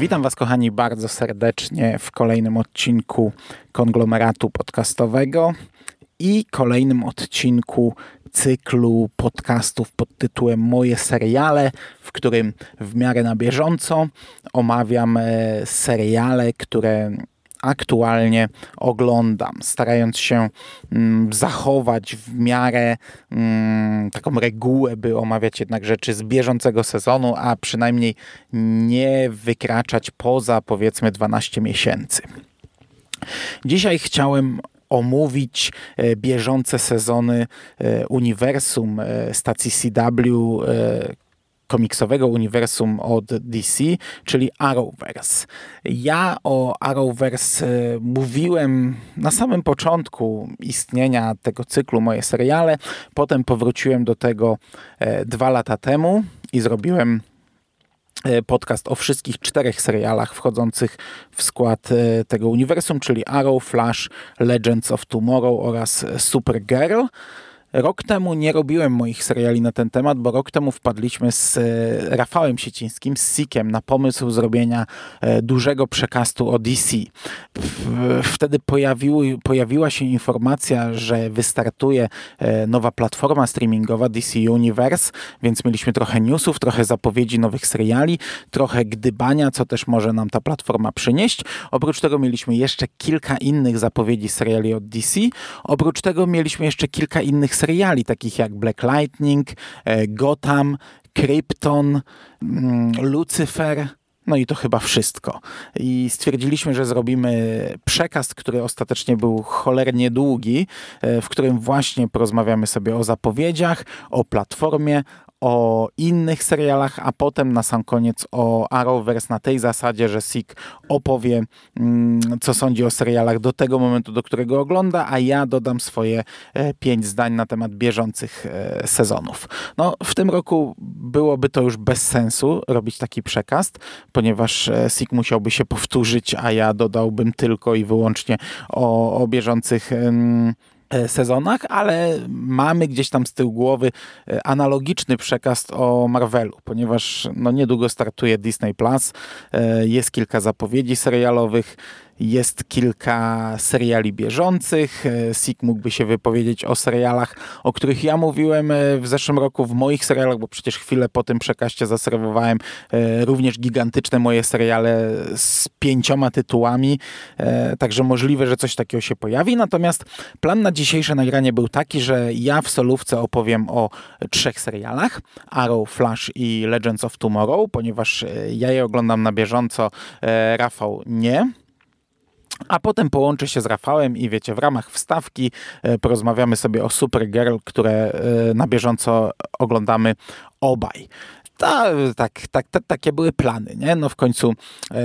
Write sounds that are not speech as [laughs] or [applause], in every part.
Witam Was, kochani, bardzo serdecznie w kolejnym odcinku konglomeratu podcastowego i kolejnym odcinku cyklu podcastów pod tytułem Moje seriale, w którym w miarę na bieżąco omawiam e, seriale, które aktualnie oglądam, starając się mm, zachować w miarę mm, taką regułę, by omawiać jednak rzeczy z bieżącego sezonu, a przynajmniej nie wykraczać poza powiedzmy 12 miesięcy. Dzisiaj chciałem omówić e, bieżące sezony e, uniwersum e, stacji CW komiksowego uniwersum od DC, czyli Arrowverse. Ja o Arrowverse mówiłem na samym początku istnienia tego cyklu moje seriale, potem powróciłem do tego dwa lata temu i zrobiłem podcast o wszystkich czterech serialach wchodzących w skład tego uniwersum, czyli Arrow, Flash, Legends of Tomorrow oraz Supergirl. Rok temu nie robiłem moich seriali na ten temat, bo rok temu wpadliśmy z Rafałem Siecińskim, z Sikiem, na pomysł zrobienia dużego przekastu o DC. Wtedy pojawiła się informacja, że wystartuje nowa platforma streamingowa DC Universe, więc mieliśmy trochę newsów, trochę zapowiedzi nowych seriali, trochę gdybania, co też może nam ta platforma przynieść. Oprócz tego mieliśmy jeszcze kilka innych zapowiedzi seriali od DC. Oprócz tego mieliśmy jeszcze kilka innych seriali, takich jak Black Lightning, Gotham, Krypton, Lucifer. No i to chyba wszystko. I stwierdziliśmy, że zrobimy przekaz, który ostatecznie był cholernie długi, w którym właśnie porozmawiamy sobie o zapowiedziach, o platformie, o innych serialach, a potem na sam koniec o Arrowverse na tej zasadzie, że Sik opowie, co sądzi o serialach do tego momentu, do którego ogląda, a ja dodam swoje pięć zdań na temat bieżących sezonów. No, w tym roku byłoby to już bez sensu robić taki przekaz, ponieważ Sik musiałby się powtórzyć, a ja dodałbym tylko i wyłącznie o, o bieżących sezonach, ale mamy gdzieś tam z tyłu głowy analogiczny przekaz o Marvelu, ponieważ no niedługo startuje Disney Plus, jest kilka zapowiedzi serialowych, jest kilka seriali bieżących. Sik mógłby się wypowiedzieć o serialach, o których ja mówiłem w zeszłym roku w moich serialach, bo przecież chwilę po tym przekaście zaserwowałem również gigantyczne moje seriale z pięcioma tytułami, także możliwe, że coś takiego się pojawi. Natomiast plan na dzisiejsze nagranie był taki, że ja w solówce opowiem o trzech serialach, Arrow, Flash i Legends of Tomorrow, ponieważ ja je oglądam na bieżąco, Rafał nie. A potem połączę się z Rafałem i wiecie, w ramach wstawki porozmawiamy sobie o Supergirl, które na bieżąco oglądamy obaj. Ta, tak, tak, tak, takie były plany, nie? No w końcu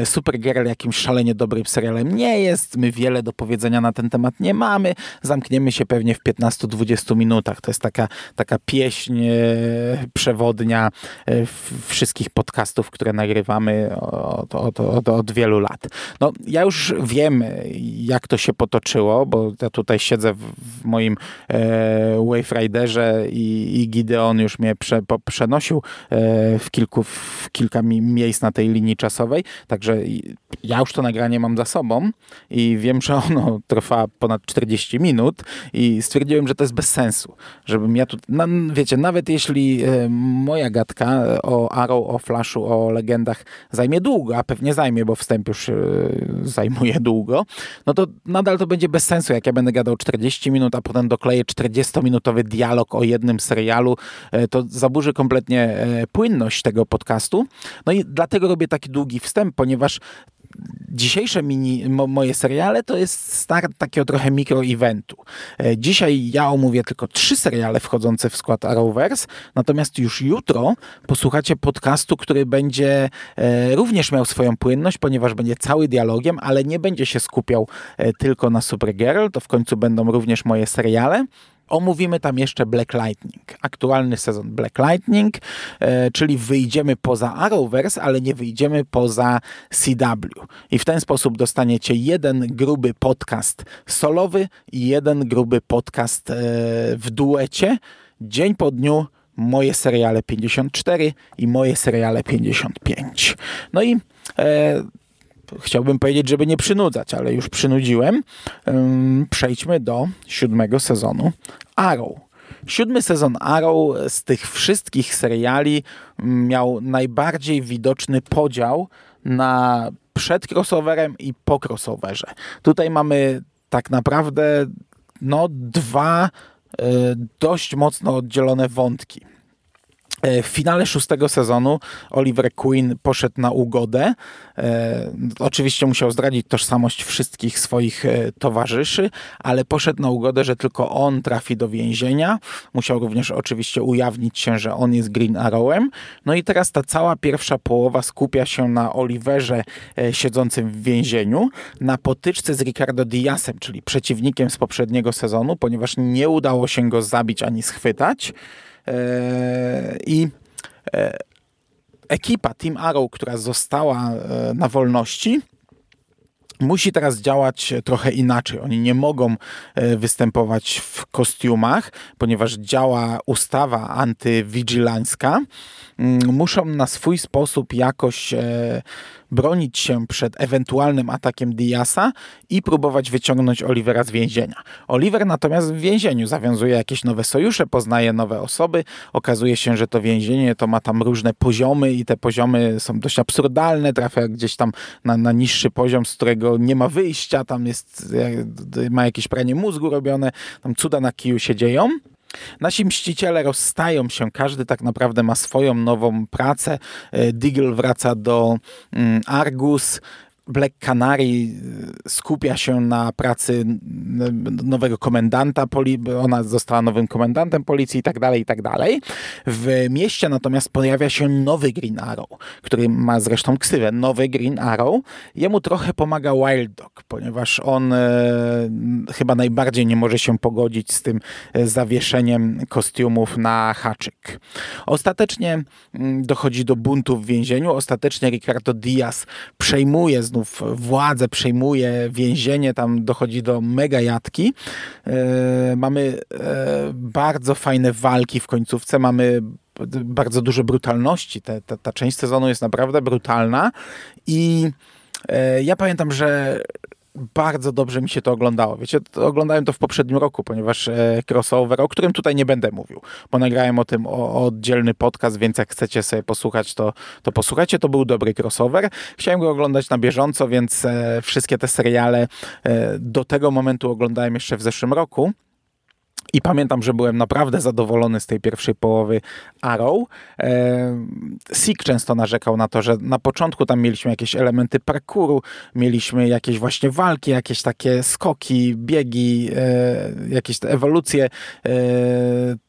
Supergirl jakimś szalenie dobrym serialem nie jest, my wiele do powiedzenia na ten temat nie mamy, zamkniemy się pewnie w 15-20 minutach. To jest taka, taka pieśń przewodnia wszystkich podcastów, które nagrywamy od, od, od, od wielu lat. No ja już wiem, jak to się potoczyło, bo ja tutaj siedzę w, w moim e, Wave Riderze i, i Gideon już mnie prze, po, przenosił e, w, kilku, w kilka miejsc na tej linii czasowej, także ja już to nagranie mam za sobą i wiem, że ono [laughs] trwa ponad 40 minut i stwierdziłem, że to jest bez sensu, żebym ja tu, wiecie, nawet jeśli e, moja gadka o Arrow, o Flashu, o legendach zajmie długo, a pewnie zajmie, bo wstęp już e, zajmuje długo, no to nadal to będzie bez sensu, jak ja będę gadał 40 minut, a potem dokleję 40-minutowy dialog o jednym serialu, e, to zaburzy kompletnie płynność tego podcastu. No i dlatego robię taki długi wstęp, ponieważ dzisiejsze mini, mo, moje seriale to jest start takiego trochę mikroeventu. E, dzisiaj ja omówię tylko trzy seriale wchodzące w skład Arrowverse, natomiast już jutro posłuchacie podcastu, który będzie e, również miał swoją płynność, ponieważ będzie cały dialogiem, ale nie będzie się skupiał e, tylko na Supergirl, to w końcu będą również moje seriale. Omówimy tam jeszcze Black Lightning, aktualny sezon Black Lightning, e, czyli wyjdziemy poza Arrowverse, ale nie wyjdziemy poza CW. I w ten sposób dostaniecie jeden gruby podcast solowy i jeden gruby podcast e, w duecie, dzień po dniu moje seriale 54 i moje seriale 55. No i e, chciałbym powiedzieć, żeby nie przynudzać, ale już przynudziłem. Przejdźmy do siódmego sezonu Arrow. Siódmy sezon Arrow z tych wszystkich seriali miał najbardziej widoczny podział na przed crossoverem i po crossoverze. Tutaj mamy tak naprawdę no, dwa y, dość mocno oddzielone wątki. E, w finale szóstego sezonu Oliver Queen poszedł na ugodę. E, oczywiście musiał zdradzić tożsamość wszystkich swoich e, towarzyszy, ale poszedł na ugodę, że tylko on trafi do więzienia. Musiał również oczywiście ujawnić się, że on jest Green Arrowem. No i teraz ta cała pierwsza połowa skupia się na Oliverze siedzącym w więzieniu, na potyczce z Ricardo Diazem, czyli przeciwnikiem z poprzedniego sezonu, ponieważ nie udało się go zabić ani schwytać. E, I e, ekipa Team Arrow, która została e, na wolności, musi teraz działać trochę inaczej. Oni nie mogą występować w kostiumach, ponieważ działa ustawa antywigilańska. Mm, muszą na swój sposób jakoś bronić się przed ewentualnym atakiem Diasa i próbować wyciągnąć Olivera z więzienia. Oliver natomiast w więzieniu zawiązuje jakieś nowe sojusze, poznaje nowe osoby. Okazuje się, że to więzienie to ma tam różne poziomy i te poziomy są dość absurdalne. Trafia gdzieś tam na, na niższy poziom, z którego nie ma wyjścia. Tam jest, ma jakieś pranie mózgu robione. Tam cuda na kiju się dzieją. Nasi mściciele rozstają się, każdy tak naprawdę ma swoją nową pracę. E, Diggle wraca do mm, Argus, Black Canary y, skupia się na pracy nowego komendanta, ona została nowym komendantem policji i tak dalej, i tak dalej. W mieście natomiast pojawia się nowy Green Arrow, który ma zresztą ksywę, nowy Green Arrow. Jemu trochę pomaga Wild Dog, ponieważ on e, chyba najbardziej nie może się pogodzić z tym e, zawieszeniem kostiumów na haczyk. Ostatecznie mm, dochodzi do buntu w więzieniu, ostatecznie Ricardo Diaz przejmuje z znów władzę przejmuje, więzienie, tam dochodzi do mega jatki. E, mamy e, bardzo fajne walki w końcówce, mamy bardzo dużo brutalności. Ta, ta, ta część sezonu jest naprawdę brutalna i e, ja pamiętam, że bardzo dobrze mi się to oglądało. Wiecie, to oglądałem to w poprzednim roku, ponieważ e, crossover, o którym tutaj nie będę mówił, bo nagrałem o tym o, o oddzielny podcast, więc jak chcecie sobie posłuchać, to, to posłuchajcie. To był dobry crossover. Chciałem go oglądać na bieżąco, więc e, wszystkie te seriale e, do tego momentu oglądałem jeszcze w zeszłym roku. I pamiętam, że byłem naprawdę zadowolony z tej pierwszej połowy Arrow. E, Sik często narzekał na to, że na początku tam mieliśmy jakieś elementy parkouru, mieliśmy jakieś właśnie walki, jakieś takie skoki, biegi, e, jakieś te ewolucje e,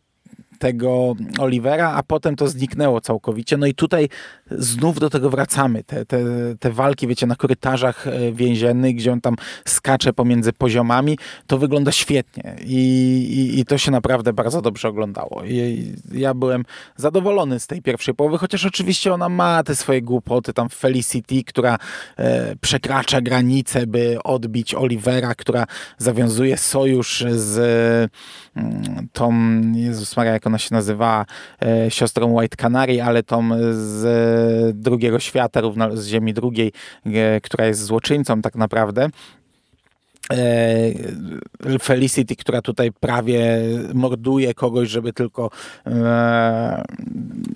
tego Olivera, a potem to zniknęło całkowicie. No i tutaj znów do tego wracamy. Te, te, te walki, wiecie, na korytarzach e, więziennych, gdzie on tam skacze pomiędzy poziomami, to wygląda świetnie i, i, i to się naprawdę bardzo dobrze oglądało. I ja byłem zadowolony z tej pierwszej połowy, chociaż oczywiście ona ma te swoje głupoty, tam Felicity, która e, przekracza granice, by odbić Olivera, która zawiązuje sojusz z mm, tą, Jezus Maria, jak ona się nazywa, e, siostrą White Canary, ale tą z drugiego świata, równo z Ziemi drugiej, e, która jest złoczyńcą tak naprawdę. E, Felicity, która tutaj prawie morduje kogoś, żeby tylko e,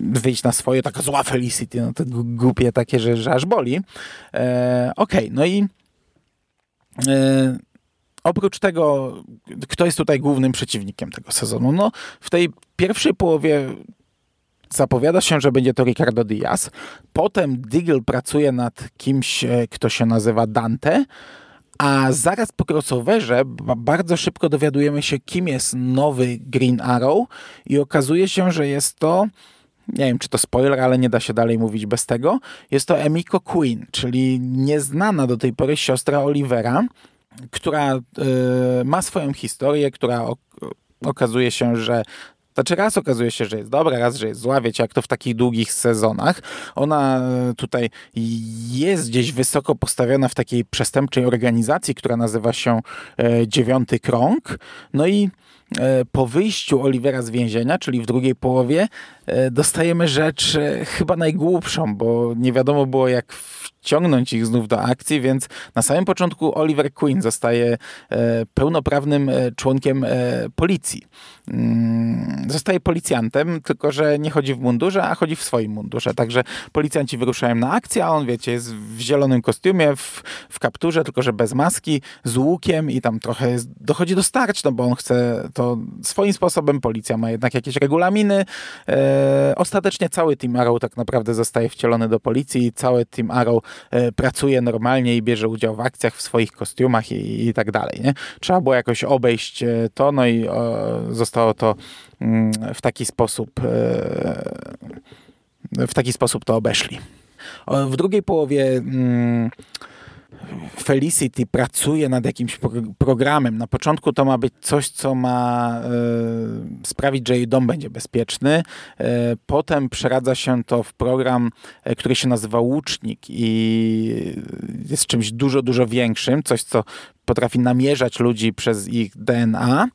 wyjść na swoje, taka zła Felicity, no to głupie takie, że, że aż boli. E, Okej, okay, no i e, oprócz tego, kto jest tutaj głównym przeciwnikiem tego sezonu? No, w tej pierwszej połowie Zapowiada się, że będzie to Ricardo Diaz. Potem Diggle pracuje nad kimś, e, kto się nazywa Dante. A zaraz po crossoverze bardzo szybko dowiadujemy się, kim jest nowy Green Arrow i okazuje się, że jest to nie wiem czy to spoiler, ale nie da się dalej mówić bez tego. Jest to Emiko Queen, czyli nieznana do tej pory siostra Olivera, która y, ma swoją historię, która okazuje się, że znaczy raz okazuje się, że jest dobra, raz, że jest zła, wiecie, jak to w takich długich sezonach. Ona e, tutaj jest gdzieś wysoko postawiona w takiej przestępczej organizacji, która nazywa się e, Dziewiąty Krąg. No i e, po wyjściu Olivera z więzienia, czyli w drugiej połowie, dostajemy rzecz chyba najgłupszą, bo nie wiadomo było jak wciągnąć ich znów do akcji, więc na samym początku Oliver Queen zostaje pełnoprawnym członkiem policji. Mm, zostaje policjantem, tylko że nie chodzi w mundurze, a chodzi w swoim mundurze. Także policjanci wyruszają na akcję, a on, wiecie, jest w zielonym kostiumie, w, w kapturze, tylko że bez maski, z łukiem i tam trochę dochodzi do starć, no bo on chce to swoim sposobem. Policja ma jednak jakieś regulaminy. E, ostatecznie cały Team Arrow tak naprawdę zostaje wcielony do policji. Cały Team Arrow e, pracuje normalnie i bierze udział w akcjach w swoich kostiumach i, i tak dalej. Nie? Trzeba było jakoś obejść e, to, no i o, zostało to mm, w taki sposób e, w taki sposób to obeszli. W drugiej połowie mm, Felicity pracuje nad jakimś programem. Na początku to ma być coś, co ma y, sprawić, że jej dom będzie bezpieczny. Y, potem przeradza się to w program, y, który się nazywa Łucznik i jest czymś dużo, dużo większym. Coś, co potrafi namierzać ludzi przez ich DNA.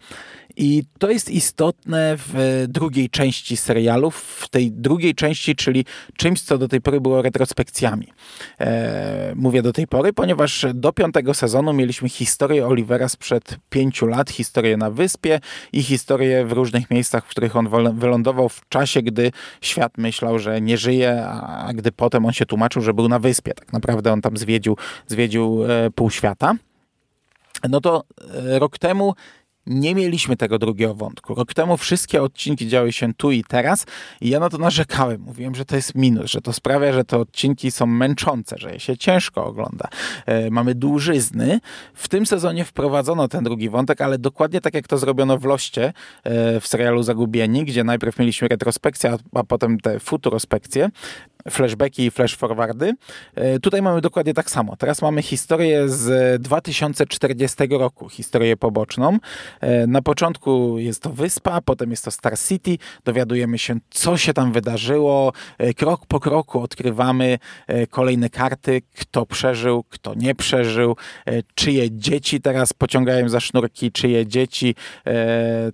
I to jest istotne w drugiej części serialu, w tej drugiej części, czyli czymś, co do tej pory było retrospekcjami. E, mówię do tej pory, ponieważ do piątego sezonu mieliśmy historię Olivera sprzed pięciu lat, historię na wyspie i historię w różnych miejscach, w których on wylądował w czasie, gdy świat myślał, że nie żyje, a gdy potem on się tłumaczył, że był na wyspie. Tak naprawdę on tam zwiedził, zwiedził e, pół świata. No to e, rok temu nie mieliśmy tego drugiego wątku. Rok temu wszystkie odcinki działy się tu i teraz i ja na to narzekałem. Mówiłem, że to jest minus, że to sprawia, że te odcinki są męczące, że je się ciężko ogląda. E, mamy dłużyzny. W tym sezonie wprowadzono ten drugi wątek, ale dokładnie tak jak to zrobiono w Loście e, w serialu Zagubieni, gdzie najpierw mieliśmy retrospekcję, a, a potem te futurospekcje flashbacki i flashforwardy. E, tutaj mamy dokładnie tak samo. Teraz mamy historię z 2040 roku, historię poboczną. E, na początku jest to wyspa, potem jest to Star City. Dowiadujemy się, co się tam wydarzyło. E, krok po kroku odkrywamy kolejne karty, kto przeżył, kto nie przeżył, czyje dzieci teraz pociągają za sznurki, czyje dzieci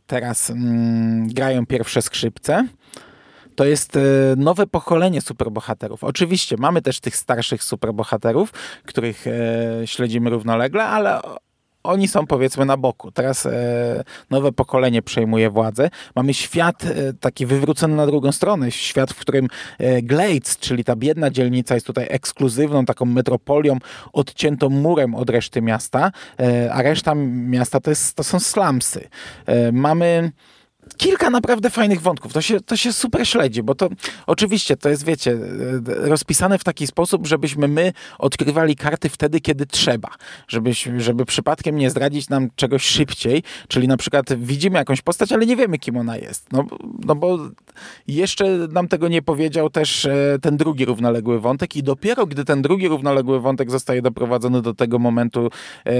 teraz mm, grają pierwsze skrzypce to jest e, nowe pokolenie superbohaterów. Oczywiście mamy też tych starszych superbohaterów, których e, śledzimy równolegle, ale oni są powiedzmy na boku. Teraz e, nowe pokolenie przejmuje władzę. Mamy świat e, taki wywrócony na drugą stronę. Świat, w którym e, Glades, czyli ta biedna dzielnica jest tutaj ekskluzywną taką metropolią odciętą murem od reszty miasta, e, a reszta miasta to, jest, to są slumsy. mamy kilka naprawdę fajnych wątków. To się, to się super śledzi, bo to oczywiście to jest, wiecie, rozpisane w taki sposób, żebyśmy my odkrywali karty wtedy, kiedy trzeba. Żebyś, żeby przypadkiem nie zdradzić nam czegoś szybciej, czyli na przykład widzimy jakąś postać, ale nie wiemy, kim ona jest. No, no bo jeszcze nam tego nie powiedział też e, ten drugi równoległy wątek i dopiero gdy ten drugi równoległy wątek zostaje doprowadzony do tego momentu, e,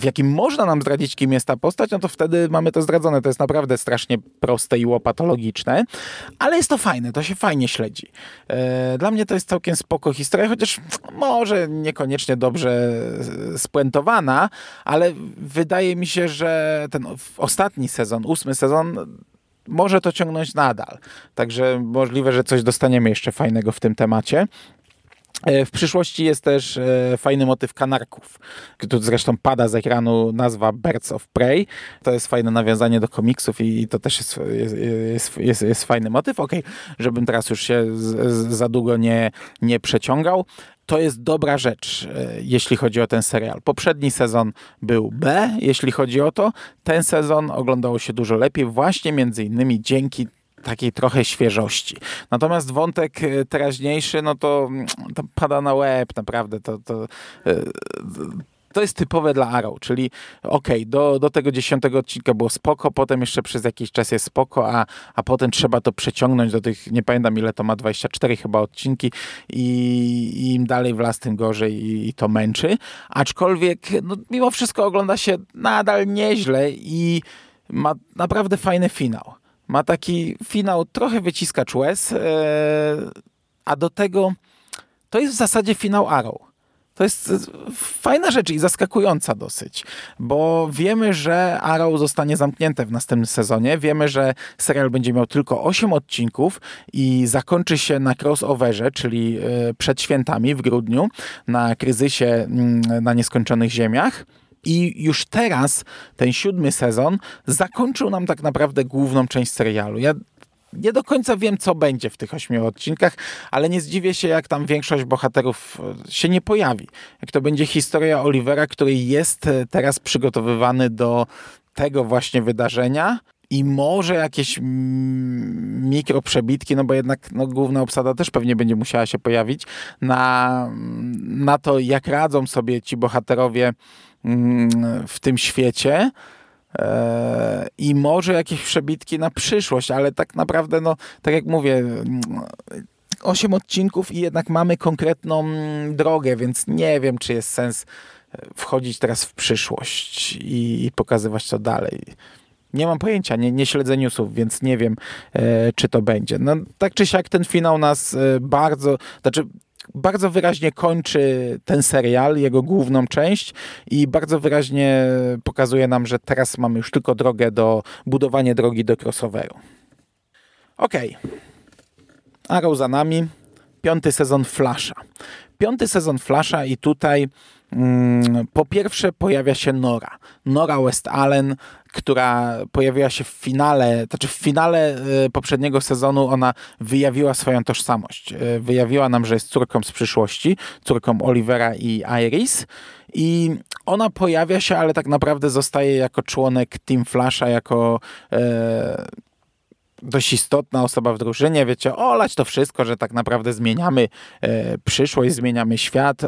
w jakim można nam zdradzić, kim jest ta postać, no to wtedy mamy to zdradzone. To jest naprawdę strasznie proste i łopatologiczne, ale jest to fajne, to się fajnie śledzi. E, dla mnie to jest całkiem spoko historia, chociaż może niekoniecznie dobrze spuentowana, ale wydaje mi się, że ten ostatni sezon, ósmy sezon może to ciągnąć nadal. Także możliwe, że coś dostaniemy jeszcze fajnego w tym temacie. E, w przyszłości jest też e, fajny motyw kanarków. Tu zresztą pada z ekranu nazwa Birds of Prey. To jest fajne nawiązanie do komiksów i to też jest, jest, jest, jest fajny motyw. Ok, żebym teraz już się za długo nie, nie przeciągał. To jest dobra rzecz, e, jeśli chodzi o ten serial. Poprzedni sezon był B, jeśli chodzi o to. Ten sezon oglądało się dużo lepiej, właśnie między innymi dzięki takiej trochę świeżości. Natomiast wątek e, teraźniejszy, no to, mm, to pada na łeb, naprawdę. To, to, e, to jest typowe dla Arrow, czyli okej, okay, do, do tego dziesiątego odcinka było spoko, potem jeszcze przez jakiś czas jest spoko, a, a potem trzeba to przeciągnąć do tych, nie pamiętam ile to ma, 24 chyba odcinki i, i im dalej w las, tym gorzej i, i to męczy. Aczkolwiek no, mimo wszystko ogląda się nadal nieźle i ma naprawdę fajny finał. Ma taki finał trochę wyciskacz łez, e, a do tego to jest w zasadzie finał Arrow. To jest fajna rzecz i zaskakująca dosyć, bo wiemy, że Arrow zostanie zamknięte w następnym sezonie. Wiemy, że serial będzie miał tylko 8 odcinków i zakończy się na crossoverze, czyli e, przed świętami w grudniu, na kryzysie mm, na nieskończonych ziemiach. I już teraz ten siódmy sezon zakończył nam tak naprawdę główną część serialu. Ja nie do końca wiem, co będzie w tych ośmiu odcinkach, ale nie zdziwię się, jak tam większość bohaterów e, się nie pojawi. Jak to będzie historia Olivera, który jest e, teraz przygotowywany do tego właśnie wydarzenia i może jakieś mikroprzebitki, no bo jednak no, główna obsada też pewnie będzie musiała się pojawić na, na to, jak radzą sobie ci bohaterowie mm, w tym świecie. E, i może jakieś przebitki na przyszłość, ale tak naprawdę, no, tak jak mówię, osiem odcinków i jednak mamy konkretną drogę, więc nie wiem, czy jest sens e, wchodzić teraz w przyszłość i, i pokazywać to dalej. Nie mam pojęcia, nie, nie śledzę newsów, więc nie wiem, e, czy to będzie. No, tak czy siak ten finał nas e, bardzo, znaczy bardzo wyraźnie kończy ten serial, jego główną część i bardzo wyraźnie pokazuje nam, że teraz mamy już tylko drogę do budowania drogi do crossoveru. Okej. Okay. Arrow za nami. Piąty sezon Flasha. Piąty sezon Flasha i tutaj po pierwsze pojawia się Nora. Nora West Allen, która pojawiła się w finale, znaczy w finale y, poprzedniego sezonu ona wyjawiła swoją tożsamość. Y, wyjawiła nam, że jest córką z przyszłości, córką Olivera i Iris i ona pojawia się, ale tak naprawdę zostaje jako członek Team Flasha, jako e, dość istotna osoba w drużynie, wiecie, olać to wszystko, że tak naprawdę zmieniamy e, przyszłość, zmieniamy świat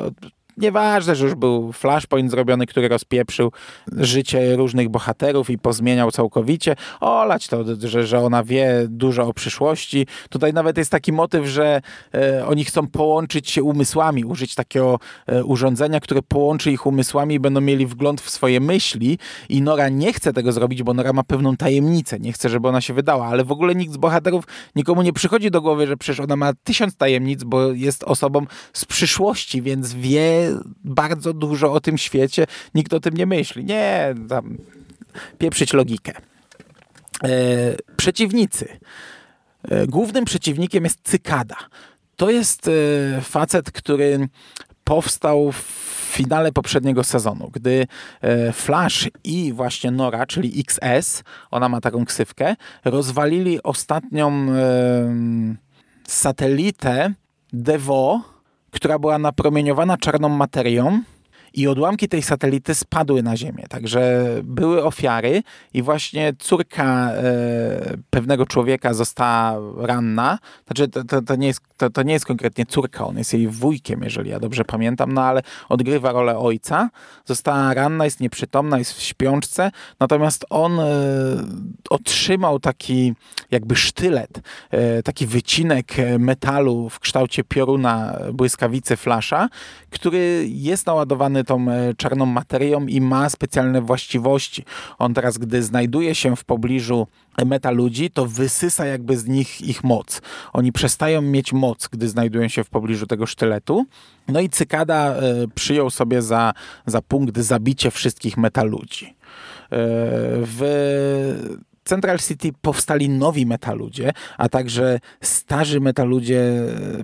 nieważne, że już był flashpoint zrobiony, który rozpieprzył życie różnych bohaterów i pozmieniał całkowicie. Olać to, że, że ona wie dużo o przyszłości. Tutaj nawet jest taki motyw, że e, oni chcą połączyć się umysłami, użyć takiego e, urządzenia, które połączy ich umysłami i będą mieli wgląd w swoje myśli i Nora nie chce tego zrobić, bo Nora ma pewną tajemnicę, nie chce, żeby ona się wydała, ale w ogóle nikt z bohaterów, nikomu nie przychodzi do głowy, że przecież ona ma tysiąc tajemnic, bo jest osobą z przyszłości, więc wie bardzo dużo o tym świecie, nikt o tym nie myśli. Nie, tam pieprzyć logikę. E, przeciwnicy. E, głównym przeciwnikiem jest Cykada. To jest e, facet, który powstał w finale poprzedniego sezonu, gdy Flash i właśnie Nora, czyli XS, ona ma taką ksywkę, rozwalili ostatnią satelitę Devo, która była napromieniowana czarną materią i odłamki tej satelity spadły na Ziemię. Także były ofiary i właśnie córka e, pewnego człowieka została ranna. Znaczy, to, to, to, nie jest, to, to nie jest konkretnie córka, on jest jej wujkiem, jeżeli ja dobrze pamiętam, no ale odgrywa rolę ojca. Została ranna, jest nieprzytomna, jest w śpiączce, natomiast on e, otrzymał taki jakby sztylet, e, taki wycinek metalu w kształcie pioruna błyskawicy flasza, który jest naładowany tą e, czarną materią i ma specjalne właściwości. On teraz, gdy znajduje się w pobliżu meta ludzi, to wysysa jakby z nich ich moc. Oni przestają mieć moc, gdy znajdują się w pobliżu tego sztyletu. No i Cykada e, przyjął sobie za, za punkt zabicie wszystkich meta ludzi. E, w Central City powstali nowi metaludzie, a także starzy metaludzie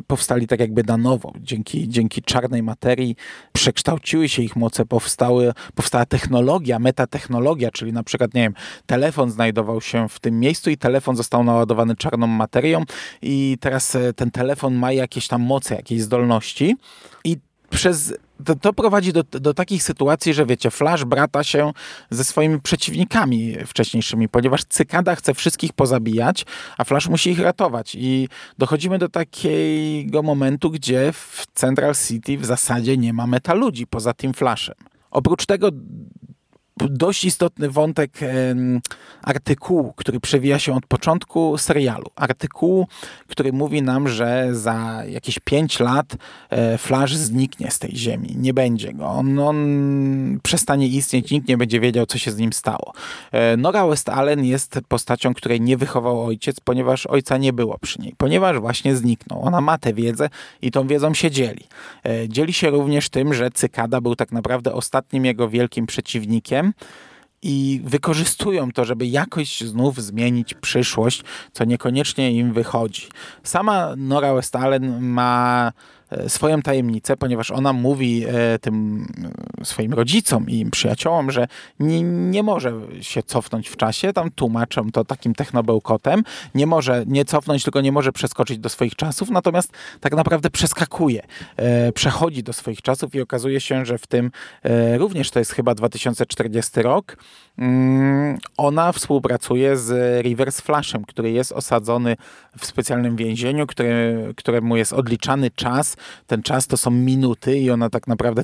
powstali tak jakby na nowo. Dzięki, dzięki czarnej materii przekształciły się ich moce, powstały, powstała technologia, metatechnologia, czyli na przykład, nie wiem, telefon znajdował się w tym miejscu i telefon został naładowany czarną materią i teraz e, ten telefon ma jakieś tam moce, jakieś zdolności i przez to, to, prowadzi do, do takich sytuacji, że wiecie, Flash brata się ze swoimi przeciwnikami wcześniejszymi, ponieważ Cykada chce wszystkich pozabijać, a Flash musi ich ratować. I dochodzimy do takiego momentu, gdzie w Central City w zasadzie nie ma meta ludzi poza tym Flashem. Oprócz tego dość istotny wątek artykułu, który przewija się od początku serialu. Artykułu, który mówi nam, że za jakieś 5 lat e, Flash zniknie z tej ziemi. Nie będzie go. On, on przestanie istnieć, nikt nie będzie wiedział, co się z nim stało. E, Nora West Allen jest postacią, której nie wychował ojciec, ponieważ ojca nie było przy niej. Ponieważ właśnie zniknął. Ona ma tę wiedzę i tą wiedzą się dzieli. E, dzieli się również tym, że Cykada był tak naprawdę ostatnim jego wielkim przeciwnikiem, i wykorzystują to, żeby jakoś znów zmienić przyszłość, co niekoniecznie im wychodzi. Sama Nora Westalen ma swoją tajemnicę, ponieważ ona mówi e, tym e, swoim rodzicom i przyjaciołom, że nie, nie może się cofnąć w czasie, tam tłumaczą to takim technobełkotem, nie może nie cofnąć, tylko nie może przeskoczyć do swoich czasów, natomiast tak naprawdę przeskakuje, przechodzi do swoich czasów i okazuje się, że w tym również to jest chyba 2040 rok, mm, ona współpracuje z Reverse Flashem, który jest osadzony w specjalnym więzieniu, który, któremu jest odliczany czas ten czas to są minuty i ona tak naprawdę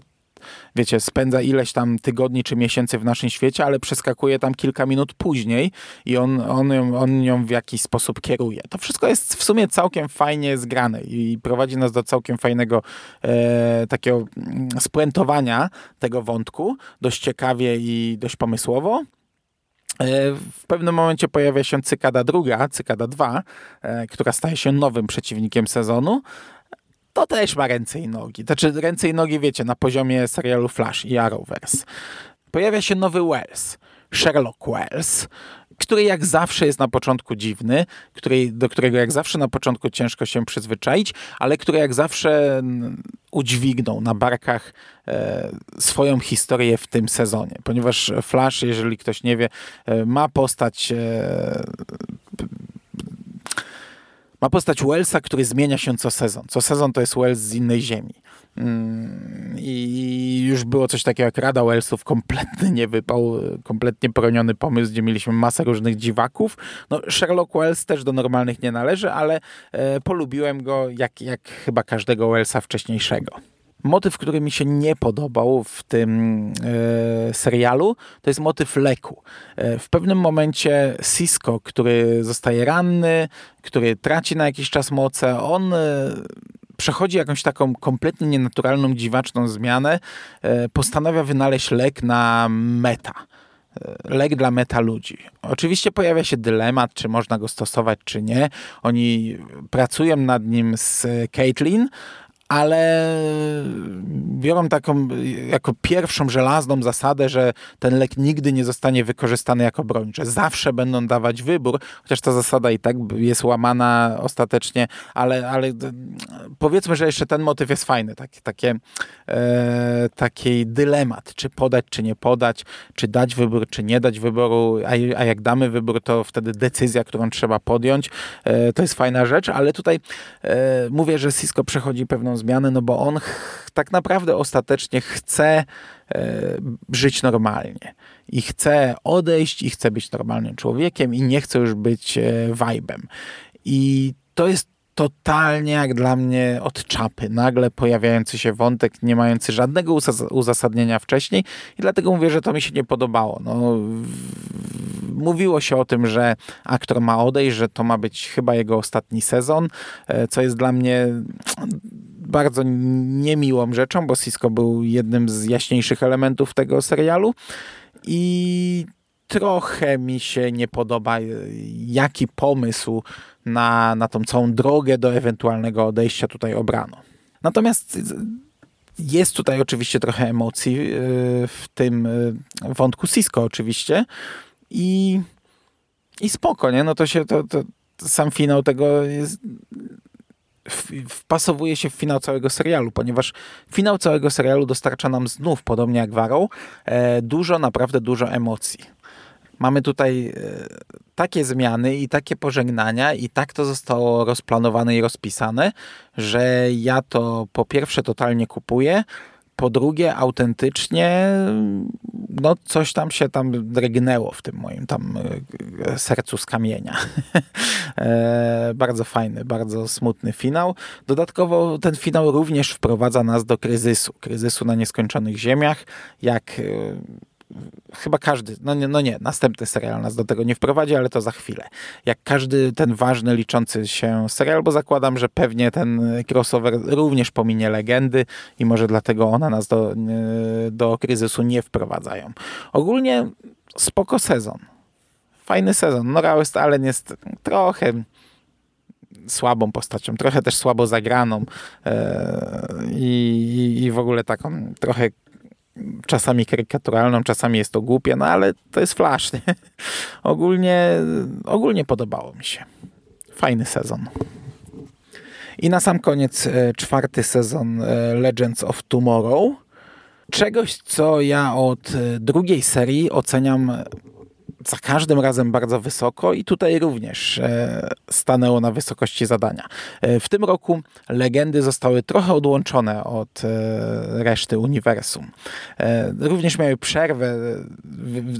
wiecie, spędza ileś tam tygodni czy miesięcy w naszym świecie, ale przeskakuje tam kilka minut później i on, on, ją, on ją w jakiś sposób kieruje. To wszystko jest w sumie całkiem fajnie zgrane i prowadzi nas do całkiem fajnego e, takiego mm, spuentowania tego wątku, dość ciekawie i dość pomysłowo. E, w pewnym momencie pojawia się Cykada druga, Cykada 2, e, która staje się nowym przeciwnikiem sezonu, to też ma ręce i nogi. Znaczy ręce i nogi, wiecie, na poziomie serialu Flash i Arrowverse. Pojawia się nowy Wells, Sherlock Wells, który jak zawsze jest na początku dziwny, który, do którego jak zawsze na początku ciężko się przyzwyczaić, ale który jak zawsze udźwignął na barkach e, swoją historię w tym sezonie. Ponieważ Flash, jeżeli ktoś nie wie, e, ma postać e, ma postać Wellsa, który zmienia się co sezon. Co sezon to jest Wells z innej ziemi. Mm, I już było coś takiego jak Rada Wellsów, kompletny nie wypał, kompletnie poroniony pomysł, gdzie mieliśmy masę różnych dziwaków. No, Sherlock Wells też do normalnych nie należy, ale e, polubiłem go jak, jak chyba każdego Wellsa wcześniejszego. Motyw, który mi się nie podobał w tym e, serialu, to jest motyw leku. E, w pewnym momencie Cisco, który zostaje ranny, który traci na jakiś czas moce, on e, przechodzi jakąś taką kompletnie nienaturalną, dziwaczną zmianę, e, postanawia wynaleźć lek na meta e, lek dla meta ludzi. Oczywiście pojawia się dylemat, czy można go stosować, czy nie. Oni pracują nad nim z Caitlin, ale biorą taką jako pierwszą żelazną zasadę, że ten lek nigdy nie zostanie wykorzystany jako broń, że zawsze będą dawać wybór, chociaż ta zasada i tak jest łamana ostatecznie, ale, ale powiedzmy, że jeszcze ten motyw jest fajny, taki, takie, e, taki dylemat, czy podać, czy nie podać, czy dać wybór, czy nie dać wyboru, a, a jak damy wybór, to wtedy decyzja, którą trzeba podjąć, e, to jest fajna rzecz, ale tutaj e, mówię, że Cisco przechodzi pewną zmianę, no bo on tak naprawdę ostatecznie chce e, żyć normalnie i chce odejść i chce być normalnym człowiekiem i nie chce już być e, vibem. I to jest totalnie jak dla mnie od czapy. Nagle pojawiający się wątek, nie mający żadnego uzasadnienia wcześniej i dlatego mówię, że to mi się nie podobało. No, mówiło się o tym, że aktor ma odejść, że to ma być chyba jego ostatni sezon, e, co jest dla mnie bardzo niemiłą rzeczą, bo Cisco był jednym z jaśniejszych elementów tego serialu i trochę mi się nie podoba, jaki pomysł na, na tą całą drogę do ewentualnego odejścia tutaj obrano. Natomiast jest tutaj oczywiście trochę emocji e, w tym e, wątku Cisco oczywiście i, i spoko, nie? No to się, to, to sam finał tego jest wpasowuje się w finał całego serialu, ponieważ finał całego serialu dostarcza nam znów, podobnie jak Warrow, e, dużo, naprawdę dużo emocji. mamy tutaj e, takie zmiany i takie pożegnania i tak to zostało rozplanowane i rozpisane, że ja to po pierwsze totalnie kupuję, po drugie, autentycznie, no coś tam się tam drgnęło w tym moim tam e, sercu z kamienia. [laughs] e, bardzo fajny, bardzo smutny finał. Dodatkowo ten finał również wprowadza nas do kryzysu. Kryzysu na nieskończonych ziemiach, jak e, chyba każdy, no nie, no nie, następny serial nas do tego nie wprowadzi, ale to za chwilę. Jak każdy ten ważny, liczący się serial, bo zakładam, że pewnie ten crossover również pominie legendy i może dlatego one nas do, do kryzysu nie wprowadzają. Ogólnie spoko sezon. Fajny sezon. Nora Westalen jest trochę słabą postacią, trochę też słabo zagraną e, i, i w ogóle taką trochę czasami karykaturalną, czasami jest to głupie, no ale to jest Flash. Nie? [laughs] Ogólnie, ogólnie podobało mi się. Fajny sezon. I na sam koniec e, czwarty sezon e, Legends of Tomorrow. Czegoś, co ja od e, drugiej serii oceniam za każdym razem bardzo wysoko i tutaj również e, stanęło na wysokości zadania. E, w tym roku legendy zostały trochę odłączone od e, reszty uniwersum. Również miały przerwę,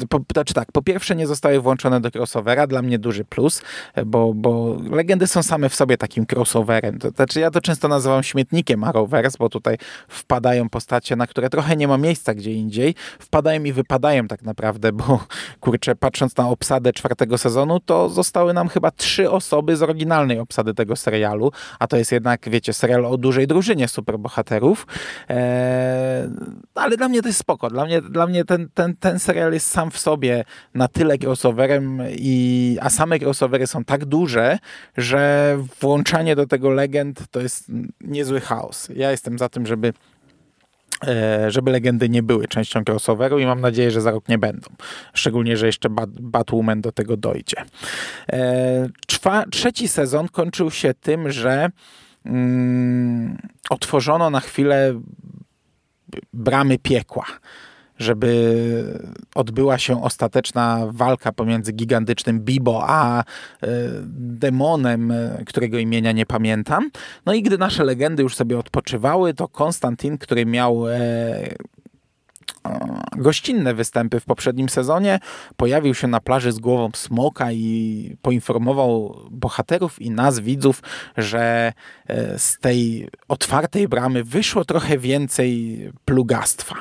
po, znaczy tak, po pierwsze nie zostały włączone do crossovera, dla mnie duży plus, bo, bo legendy są same w sobie takim crossoverem. Znaczy ja to często nazywam śmietnikiem Arrowverse, bo tutaj wpadają postacie, na które trochę nie ma miejsca gdzie indziej, wpadają i wypadają tak naprawdę, bo kurczę, patrz patrząc na obsadę czwartego sezonu, to zostały nam chyba trzy osoby z oryginalnej obsady tego serialu, a to jest jednak, wiecie, serial o dużej drużynie superbohaterów. Eee, ale dla mnie to jest spoko. Dla mnie, dla mnie ten, ten, ten serial jest sam w sobie na tyle crossoverem, i, a same crossovery są tak duże, że włączanie do tego legend to jest niezły chaos. Ja jestem za tym, żeby żeby legendy nie były częścią crossoveru i mam nadzieję, że za rok nie będą. Szczególnie, że jeszcze Batwoman do tego dojdzie. E, trzeci sezon kończył się tym, że mm, otworzono na chwilę bramy piekła żeby odbyła się ostateczna walka pomiędzy gigantycznym Bibo a e, demonem, e, którego imienia nie pamiętam. No i gdy nasze legendy już sobie odpoczywały, to Konstantin, który miał e, gościnne występy w poprzednim sezonie. Pojawił się na plaży z głową smoka i poinformował bohaterów i nas, widzów, że e, z tej otwartej bramy wyszło trochę więcej plugastwa.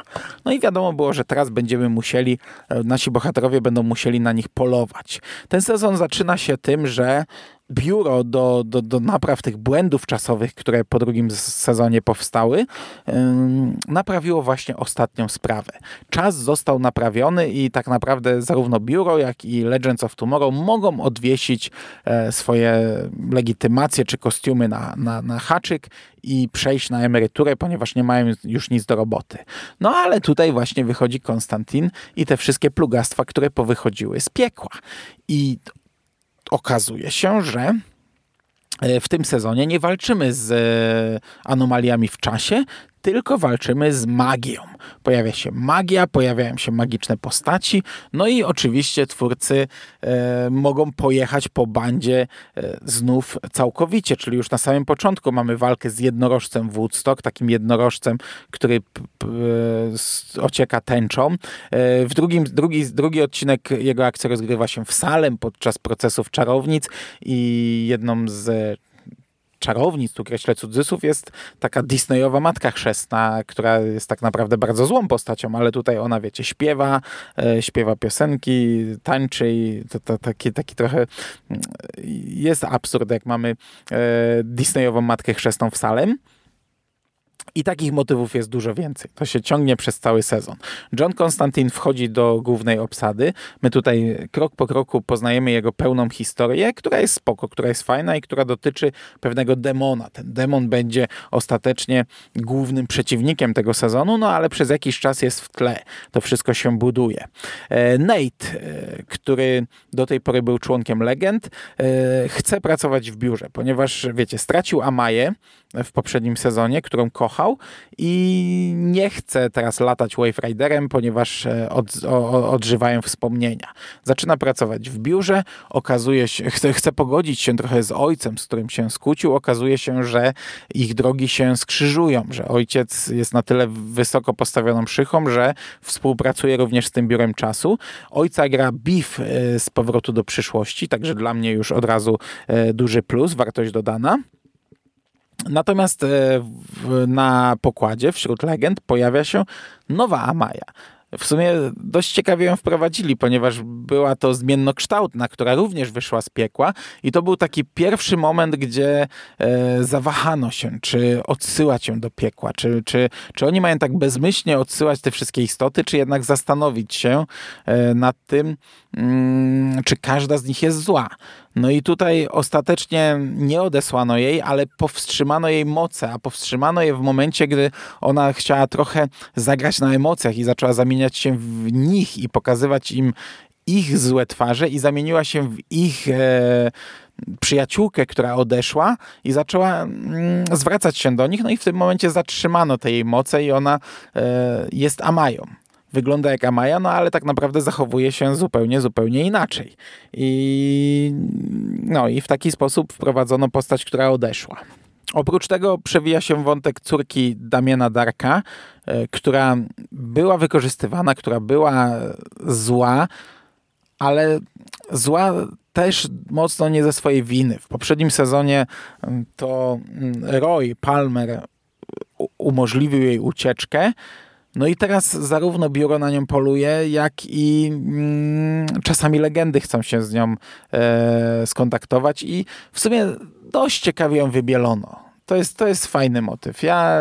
No i wiadomo było, że teraz będziemy musieli, e, nasi bohaterowie będą musieli na nich polować. Ten sezon zaczyna się tym, że biuro do, do, do napraw tych błędów czasowych, które po drugim sezonie powstały, naprawiło właśnie ostatnią sprawę. Czas został naprawiony i tak naprawdę zarówno biuro, jak i Legends of Tomorrow mogą odwiesić e, swoje legitymacje czy kostiumy na, na, na haczyk i przejść na emeryturę, ponieważ nie mają już nic do roboty. No ale tutaj właśnie wychodzi Konstantin i te wszystkie plugastwa, które powychodziły z piekła. I okazuje się, że e, w tym sezonie nie walczymy z e, anomaliami w czasie, tylko walczymy z magią. Pojawia się magia, pojawiają się magiczne postaci, no i oczywiście twórcy e, mogą pojechać po bandzie e, znów całkowicie, czyli już na samym początku mamy walkę z jednorożcem Woodstock, takim jednorożcem, który p, ocieka tęczą. E, w drugim, drugi, drugi odcinek jego akcja rozgrywa się w Salem podczas procesów czarownic i jedną z czarownic, tu kreślę cudzysłów, jest taka Disneyowa matka chrzestna, która jest tak naprawdę bardzo złą postacią, ale tutaj ona, wiecie, śpiewa, e, śpiewa piosenki, tańczy i to, to, taki, taki trochę mm, jest absurd, jak mamy e, Disneyową matkę chrzestną w Salem. I takich motywów jest dużo więcej. To się ciągnie przez cały sezon. John Constantine wchodzi do głównej obsady. My tutaj krok po kroku poznajemy jego pełną historię, która jest spoko, która jest fajna i która dotyczy pewnego demona. Ten demon będzie ostatecznie głównym przeciwnikiem tego sezonu, no ale przez jakiś czas jest w tle. To wszystko się buduje. E, Nate, e, który do tej pory był członkiem legend, e, chce pracować w biurze, ponieważ, wiecie, stracił Amaję w poprzednim sezonie, którą kocha i nie chce teraz latać Wave Riderem, ponieważ e, od, o, odżywają wspomnienia. Zaczyna pracować w biurze, okazuje się, chce, chce pogodzić się trochę z ojcem, z którym się skłócił, okazuje się, że ich drogi się skrzyżują, że ojciec jest na tyle wysoko postawioną szychą, że współpracuje również z tym biurem czasu. Ojca gra Beef e, z powrotu do przyszłości, także dla mnie już od razu e, duży plus, wartość dodana. Natomiast e, na pokładzie wśród legend pojawia się nowa Amaya. W sumie dość ciekawie ją wprowadzili, ponieważ była to zmiennokształtna, która również wyszła z piekła i to był taki pierwszy moment, gdzie e, zawahano się, czy odsyłać ją do piekła, czy, czy, czy oni mają tak bezmyślnie odsyłać te wszystkie istoty, czy jednak zastanowić się e, nad tym, czy każda z nich jest zła. No i tutaj ostatecznie nie odesłano jej, ale powstrzymano jej moce, a powstrzymano je w momencie, gdy ona chciała trochę zagrać na emocjach i zaczęła zamieniać się w nich i pokazywać im ich złe twarze i zamieniła się w ich e, przyjaciółkę, która odeszła i zaczęła mm, zwracać się do nich, no i w tym momencie zatrzymano te jej moce i ona e, jest Amają wygląda jak Amaya, no ale tak naprawdę zachowuje się zupełnie, zupełnie inaczej. I, no, i w taki sposób wprowadzono postać, która odeszła. Oprócz tego przewija się wątek córki Damiana Darka, e, która była wykorzystywana, która była zła, ale zła też mocno nie ze swojej winy. W poprzednim sezonie to Roy Palmer umożliwił jej ucieczkę, no i teraz zarówno biuro na nią poluje, jak i mm, czasami legendy chcą się z nią e, skontaktować i w sumie dość ciekawie ją wybielono. To jest, to jest fajny motyw. Ja,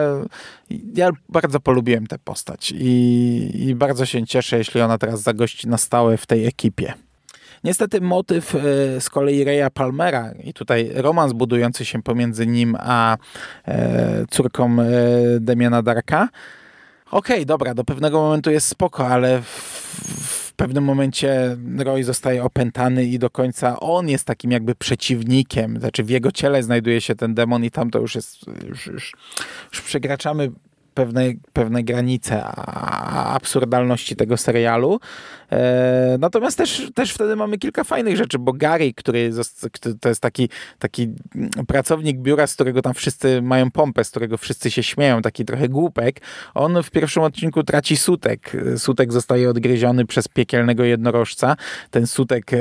ja bardzo polubiłem tę postać i, i bardzo się cieszę, jeśli ona teraz zagości na stałe w tej ekipie. Niestety motyw e, z kolei Reya Palmera i tutaj romans budujący się pomiędzy nim a e, córką e, Demiana Darka okej, okay, dobra, do pewnego momentu jest spoko, ale w, pewnym momencie Roy zostaje opętany i do końca on jest takim jakby przeciwnikiem, znaczy w jego ciele znajduje się ten demon i tam to już jest, już, już, już przekraczamy pewne, pewne granice absurdalności tego serialu. E, natomiast też, też wtedy mamy kilka fajnych rzeczy, bo Gary, który to jest taki, taki pracownik biura, z którego tam wszyscy mają pompę, z którego wszyscy się śmieją, taki trochę głupek, on w pierwszym odcinku traci sutek. Sutek zostaje odgryziony przez piekielnego jednorożca. Ten sutek e,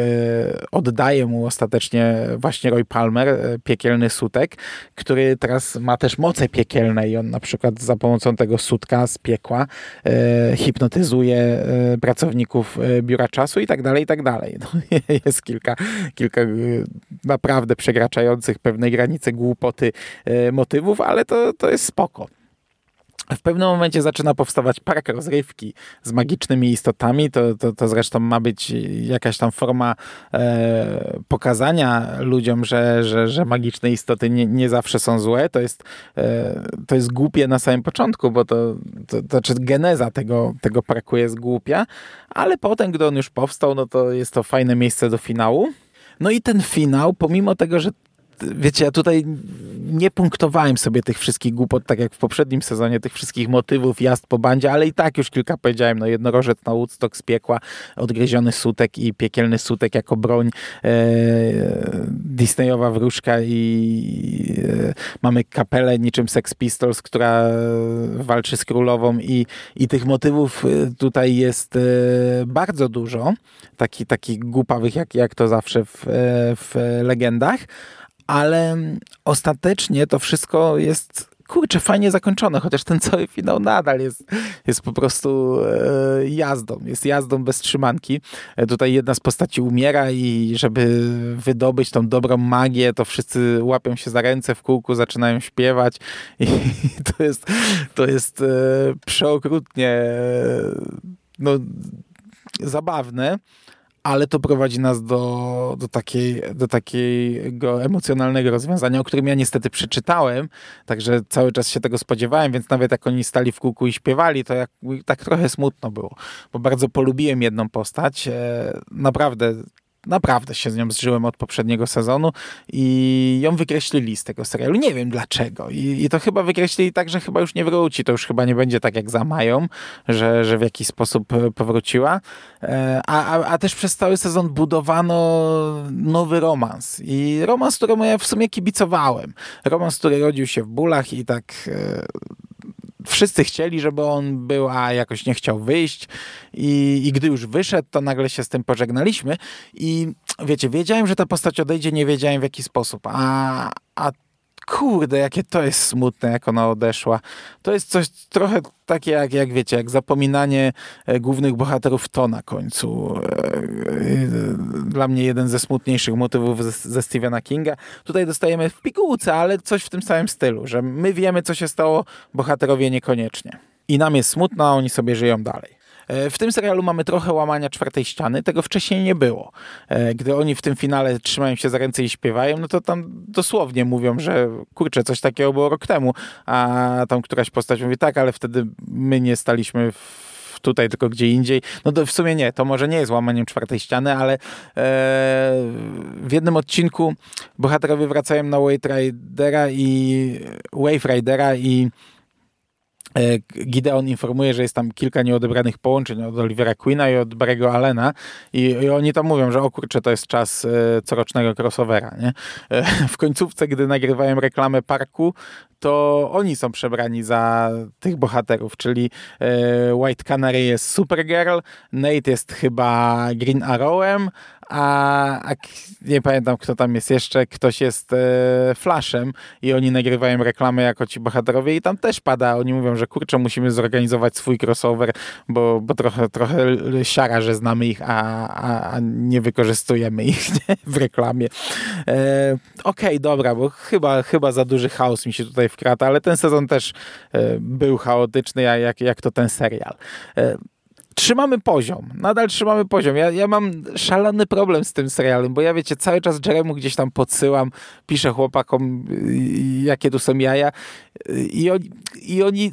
oddaje mu ostatecznie właśnie Roy Palmer, e, piekielny sutek, który teraz ma też moce piekielne i on na przykład za pomocą tego sutka z piekła hipnotyzuje pracowników E, biura czasu i tak dalej, i tak dalej. No, [laughs] jest kilka, kilka e, naprawdę przekraczających pewnej granicy głupoty e, motywów, ale to, to jest spoko. W pewnym momencie zaczyna powstawać park rozrywki z magicznymi istotami. To, to, to zresztą ma być jakaś tam forma e, pokazania ludziom, że, że, że magiczne istoty nie, nie zawsze są złe. To jest, e, to jest głupie na samym początku, bo to, to, to znaczy geneza tego, tego parku jest głupia, ale potem, gdy on już powstał, no to jest to fajne miejsce do finału. No i ten finał, pomimo tego, że wiecie, ja tutaj nie punktowałem sobie tych wszystkich głupot, tak jak w poprzednim sezonie, tych wszystkich motywów, jazd po bandzie, ale i tak już kilka powiedziałem, no jednorożec na Woodstock z piekła, odgryziony sutek i piekielny sutek jako broń, e, Disneyowa wróżka i e, mamy kapelę niczym Sex Pistols, która walczy z królową i, i tych motywów e, tutaj jest e, bardzo dużo, takich taki głupawych jak, jak to zawsze w, e, w legendach, ale ostatecznie to wszystko jest kurczę, fajnie zakończone, chociaż ten cały finał nadal jest, jest po prostu e, jazdą, jest jazdą bez trzymanki. E, tutaj jedna z postaci umiera i żeby wydobyć tą dobrą magię, to wszyscy łapią się za ręce w kółku, zaczynają śpiewać i [laughs] to jest, to jest e, przeokrutnie e, no, zabawne ale to prowadzi nas do, do, takiej, do takiego emocjonalnego rozwiązania, o którym ja niestety przeczytałem, także cały czas się tego spodziewałem, więc nawet jak oni stali w kółku i śpiewali, to jak, tak trochę smutno było, bo bardzo polubiłem jedną postać. E, naprawdę naprawdę się z nią zżyłem od poprzedniego sezonu i ją wykreślili z tego serialu. Nie wiem dlaczego. I, i to chyba wykreślili tak, że chyba już nie wróci. To już chyba nie będzie tak jak za Mają, że, że w jakiś sposób e, powróciła. E, a, a, a też przez cały sezon budowano nowy romans. I romans, któremu ja w sumie kibicowałem. Romans, który rodził się w bólach i tak e, wszyscy chcieli, żeby on był, a jakoś nie chciał wyjść. I, i gdy już wyszedł, to nagle się z tym pożegnaliśmy. I wiecie, wiedziałem, że ta postać odejdzie, nie wiedziałem w jaki sposób, a, a kurde, jakie to jest smutne, jak ona odeszła. To jest coś trochę takie, jak, jak wiecie, jak zapominanie e, głównych bohaterów to na końcu. E, e, dla mnie jeden ze smutniejszych motywów ze, Stephena Kinga. Tutaj dostajemy w pigułce, ale coś w tym samym stylu, że my wiemy, co się stało, bohaterowie niekoniecznie. I nam jest smutno, a oni sobie żyją dalej. E, w tym serialu mamy trochę łamania czwartej ściany, tego wcześniej nie było. E, gdy oni w tym finale trzymają się za ręce i śpiewają, no to tam dosłownie mówią, że kurczę, coś takiego było rok temu, a tam któraś postać mówi tak, ale wtedy my nie staliśmy w tutaj, tylko gdzie indziej. No to w sumie nie, to może nie jest łamaniem czwartej ściany, ale e, w jednym odcinku bohaterowie wracają na Wave Ridera i Wave Ridera i Gideon informuje, że jest tam kilka nieodebranych połączeń od Olivera Queena i od Barry'ego Allena i, i, oni tam mówią, że o kurczę, to jest czas e, corocznego crossovera. Nie? E, w końcówce, gdy nagrywają reklamę parku, to oni są przebrani za tych bohaterów, czyli e, White Canary jest Supergirl, Nate jest chyba Green Arrowem, a, a, nie pamiętam kto tam jest jeszcze, ktoś jest e, Flashem i oni nagrywają reklamę jako ci bohaterowie i tam też pada, oni mówią, że kurczę, musimy zorganizować swój crossover, bo, bo trochę, trochę siara, że znamy ich, a, a, a nie wykorzystujemy ich [laughs] nie? w reklamie. E, Okej, okay, dobra, bo chyba, chyba za duży chaos mi się tutaj wkrata, ale ten sezon też e, był chaotyczny, jak, jak to ten serial. E, trzymamy poziom, nadal trzymamy poziom. Ja, ja mam szalony problem z tym serialem, bo ja wiecie, cały czas Jeremu gdzieś tam podsyłam, piszę chłopakom, jakie tu są jaja i oni, i oni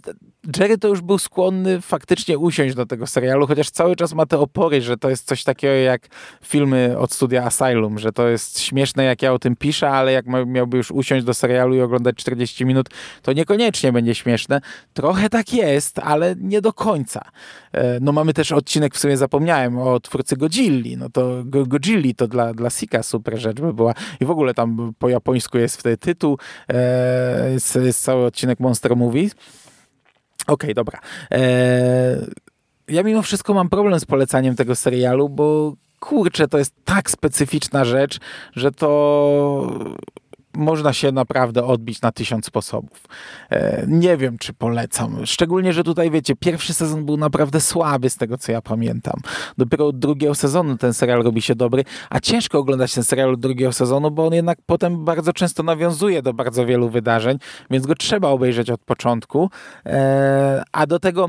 Jerry to już był skłonny faktycznie usiąść do tego serialu, chociaż cały czas ma te opory, że to jest coś takiego jak filmy od studia Asylum, że to jest śmieszne, jak ja o tym piszę, ale jak miałby już usiąść do serialu i oglądać 40 minut, to niekoniecznie będzie śmieszne. Trochę tak jest, ale nie do końca. E, no mamy też odcinek, w sumie zapomniałem, o twórcy Godzilli. No to Godzilli to dla, dla Sika super rzecz by była. I w ogóle tam po japońsku jest wtedy tytuł, e, jest, jest cały odcinek Monster Movies. Okej, okay, dobra. Eee, ja mimo wszystko mam problem z polecaniem tego serialu, bo kurczę, to jest tak specyficzna rzecz, że to można się naprawdę odbić na tysiąc sposobów. E, nie wiem, czy polecam. Szczególnie, że tutaj, wiecie, pierwszy sezon był naprawdę słaby z tego, co ja pamiętam. Dopiero od drugiego sezonu ten serial robi się dobry, a ciężko oglądać ten serial od drugiego sezonu, bo on jednak potem bardzo często nawiązuje do bardzo wielu wydarzeń, więc go trzeba obejrzeć od początku. E, a do tego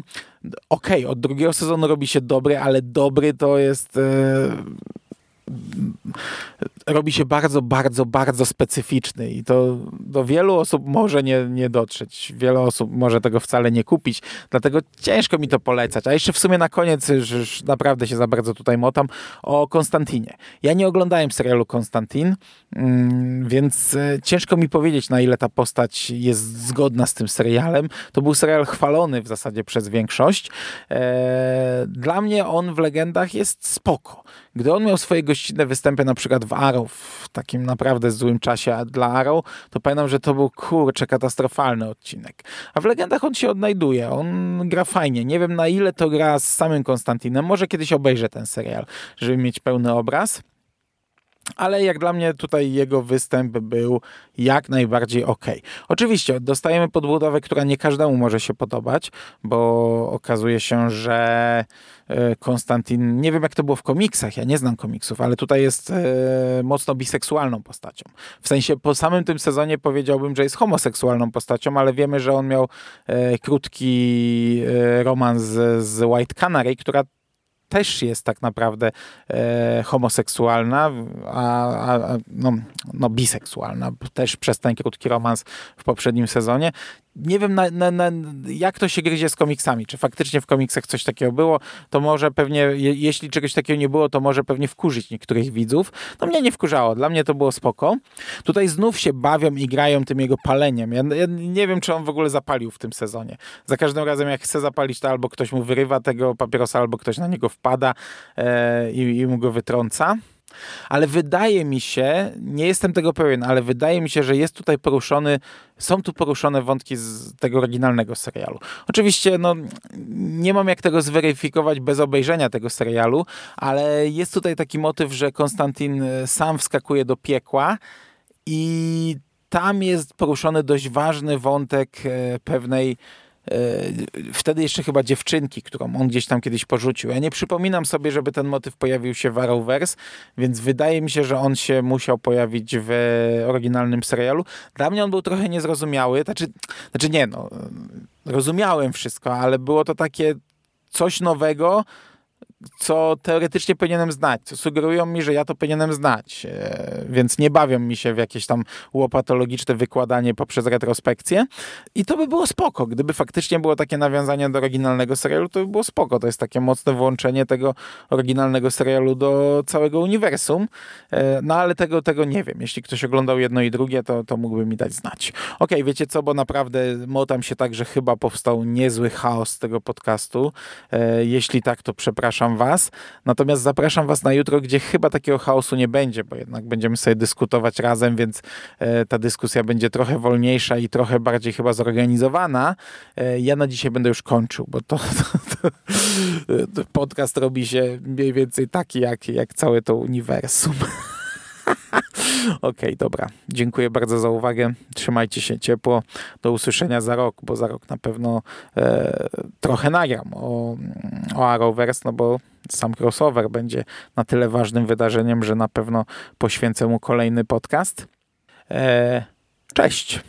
okej, okay, od drugiego sezonu robi się dobry, ale dobry to jest e, robi się bardzo, bardzo, bardzo specyficzny i to do wielu osób może nie, nie dotrzeć. Wiele osób może tego wcale nie kupić, dlatego ciężko mi to polecać. A jeszcze w sumie na koniec, już, naprawdę się za bardzo tutaj motam, o Konstantinie. Ja nie oglądałem serialu Konstantin, mm, więc e, ciężko mi powiedzieć, na ile ta postać jest zgodna z tym serialem. To był serial chwalony w zasadzie przez większość. E, dla mnie on w Legendach jest spoko. Gdy on miał swoje gościnne występy na przykład w Arrow, w takim naprawdę złym czasie dla Arrow, to pamiętam, że to był kurczę katastrofalny odcinek. A w Legendach on się odnajduje, on gra fajnie. Nie wiem na ile to gra z samym Konstantinem. Może kiedyś obejrzę ten serial, żeby mieć pełny obraz ale jak dla mnie tutaj jego występ był jak najbardziej ok. Oczywiście dostajemy podbudowę, która nie każdemu może się podobać, bo okazuje się, że Konstantin, nie wiem jak to było w komiksach, ja nie znam komiksów, ale tutaj jest e, mocno biseksualną postacią. W sensie po samym tym sezonie powiedziałbym, że jest homoseksualną postacią, ale wiemy, że on miał e, krótki romans z White Canary, która też jest tak naprawdę e, homoseksualna, a, a, no, no biseksualna, też przez ten krótki romans w poprzednim sezonie. Nie wiem, na, na, na, jak to się gryzie z komiksami. Czy faktycznie w komiksach coś takiego było, to może pewnie, je, jeśli czegoś takiego nie było, to może pewnie wkurzyć niektórych widzów. No mnie nie wkurzało, dla mnie to było spoko. Tutaj znów się bawią i grają tym jego paleniem. Ja, ja nie wiem, czy on w ogóle zapalił w tym sezonie. Za każdym razem, jak chce zapalić, to albo ktoś mu wyrywa tego papierosa, albo ktoś na niego wpada e, i, i mu go wytrąca. Ale wydaje mi się, nie jestem tego pewien, ale wydaje mi się, że jest tutaj poruszony, są tu poruszone wątki z tego oryginalnego serialu. Oczywiście, no, nie mam jak tego zweryfikować bez obejrzenia tego serialu, ale jest tutaj taki motyw, że Konstantin e, sam wskakuje do piekła i tam jest poruszony dość ważny wątek e, pewnej wtedy jeszcze chyba dziewczynki, którą on gdzieś tam kiedyś porzucił. Ja nie przypominam sobie, żeby ten motyw pojawił się w Arrowverse, więc wydaje mi się, że on się musiał pojawić w oryginalnym serialu. Dla mnie on był trochę niezrozumiały, znaczy, znaczy nie, no, rozumiałem wszystko, ale było to takie coś nowego, co teoretycznie powinienem znać, co sugerują mi, że ja to powinienem znać, e, więc nie bawią mi się w jakieś tam łopatologiczne wykładanie poprzez retrospekcję. I to by było spoko, gdyby faktycznie było takie nawiązanie do oryginalnego serialu, to by było spoko, to jest takie mocne włączenie tego oryginalnego serialu do całego uniwersum, E, no ale tego, tego nie wiem, jeśli ktoś oglądał jedno i drugie, to, to mógłby mi dać znać. Okej, wiecie co, bo naprawdę motam się tak, że chyba powstał niezły chaos tego podcastu, E, jeśli tak, to przepraszam Was. Natomiast zapraszam Was na jutro, gdzie chyba takiego chaosu nie będzie, bo jednak będziemy sobie dyskutować razem, więc e, ta dyskusja będzie trochę wolniejsza i trochę bardziej chyba zorganizowana. E, Ja na dzisiaj będę już kończył, bo to, [laughs] to, to podcast robi się mniej więcej taki, jak, jak całe to uniwersum. [laughs] [laughs] Okej, dobra. Dziękuję bardzo za uwagę. Trzymajcie się ciepło. Do usłyszenia za rok, bo za rok na pewno e, trochę nagram o, o Arrowverse, no bo sam crossover będzie na tyle ważnym wydarzeniem, że na pewno poświęcę mu kolejny podcast. E, cześć!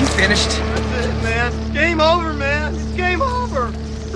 You finished? That's it, man. Game over, man. It's game over.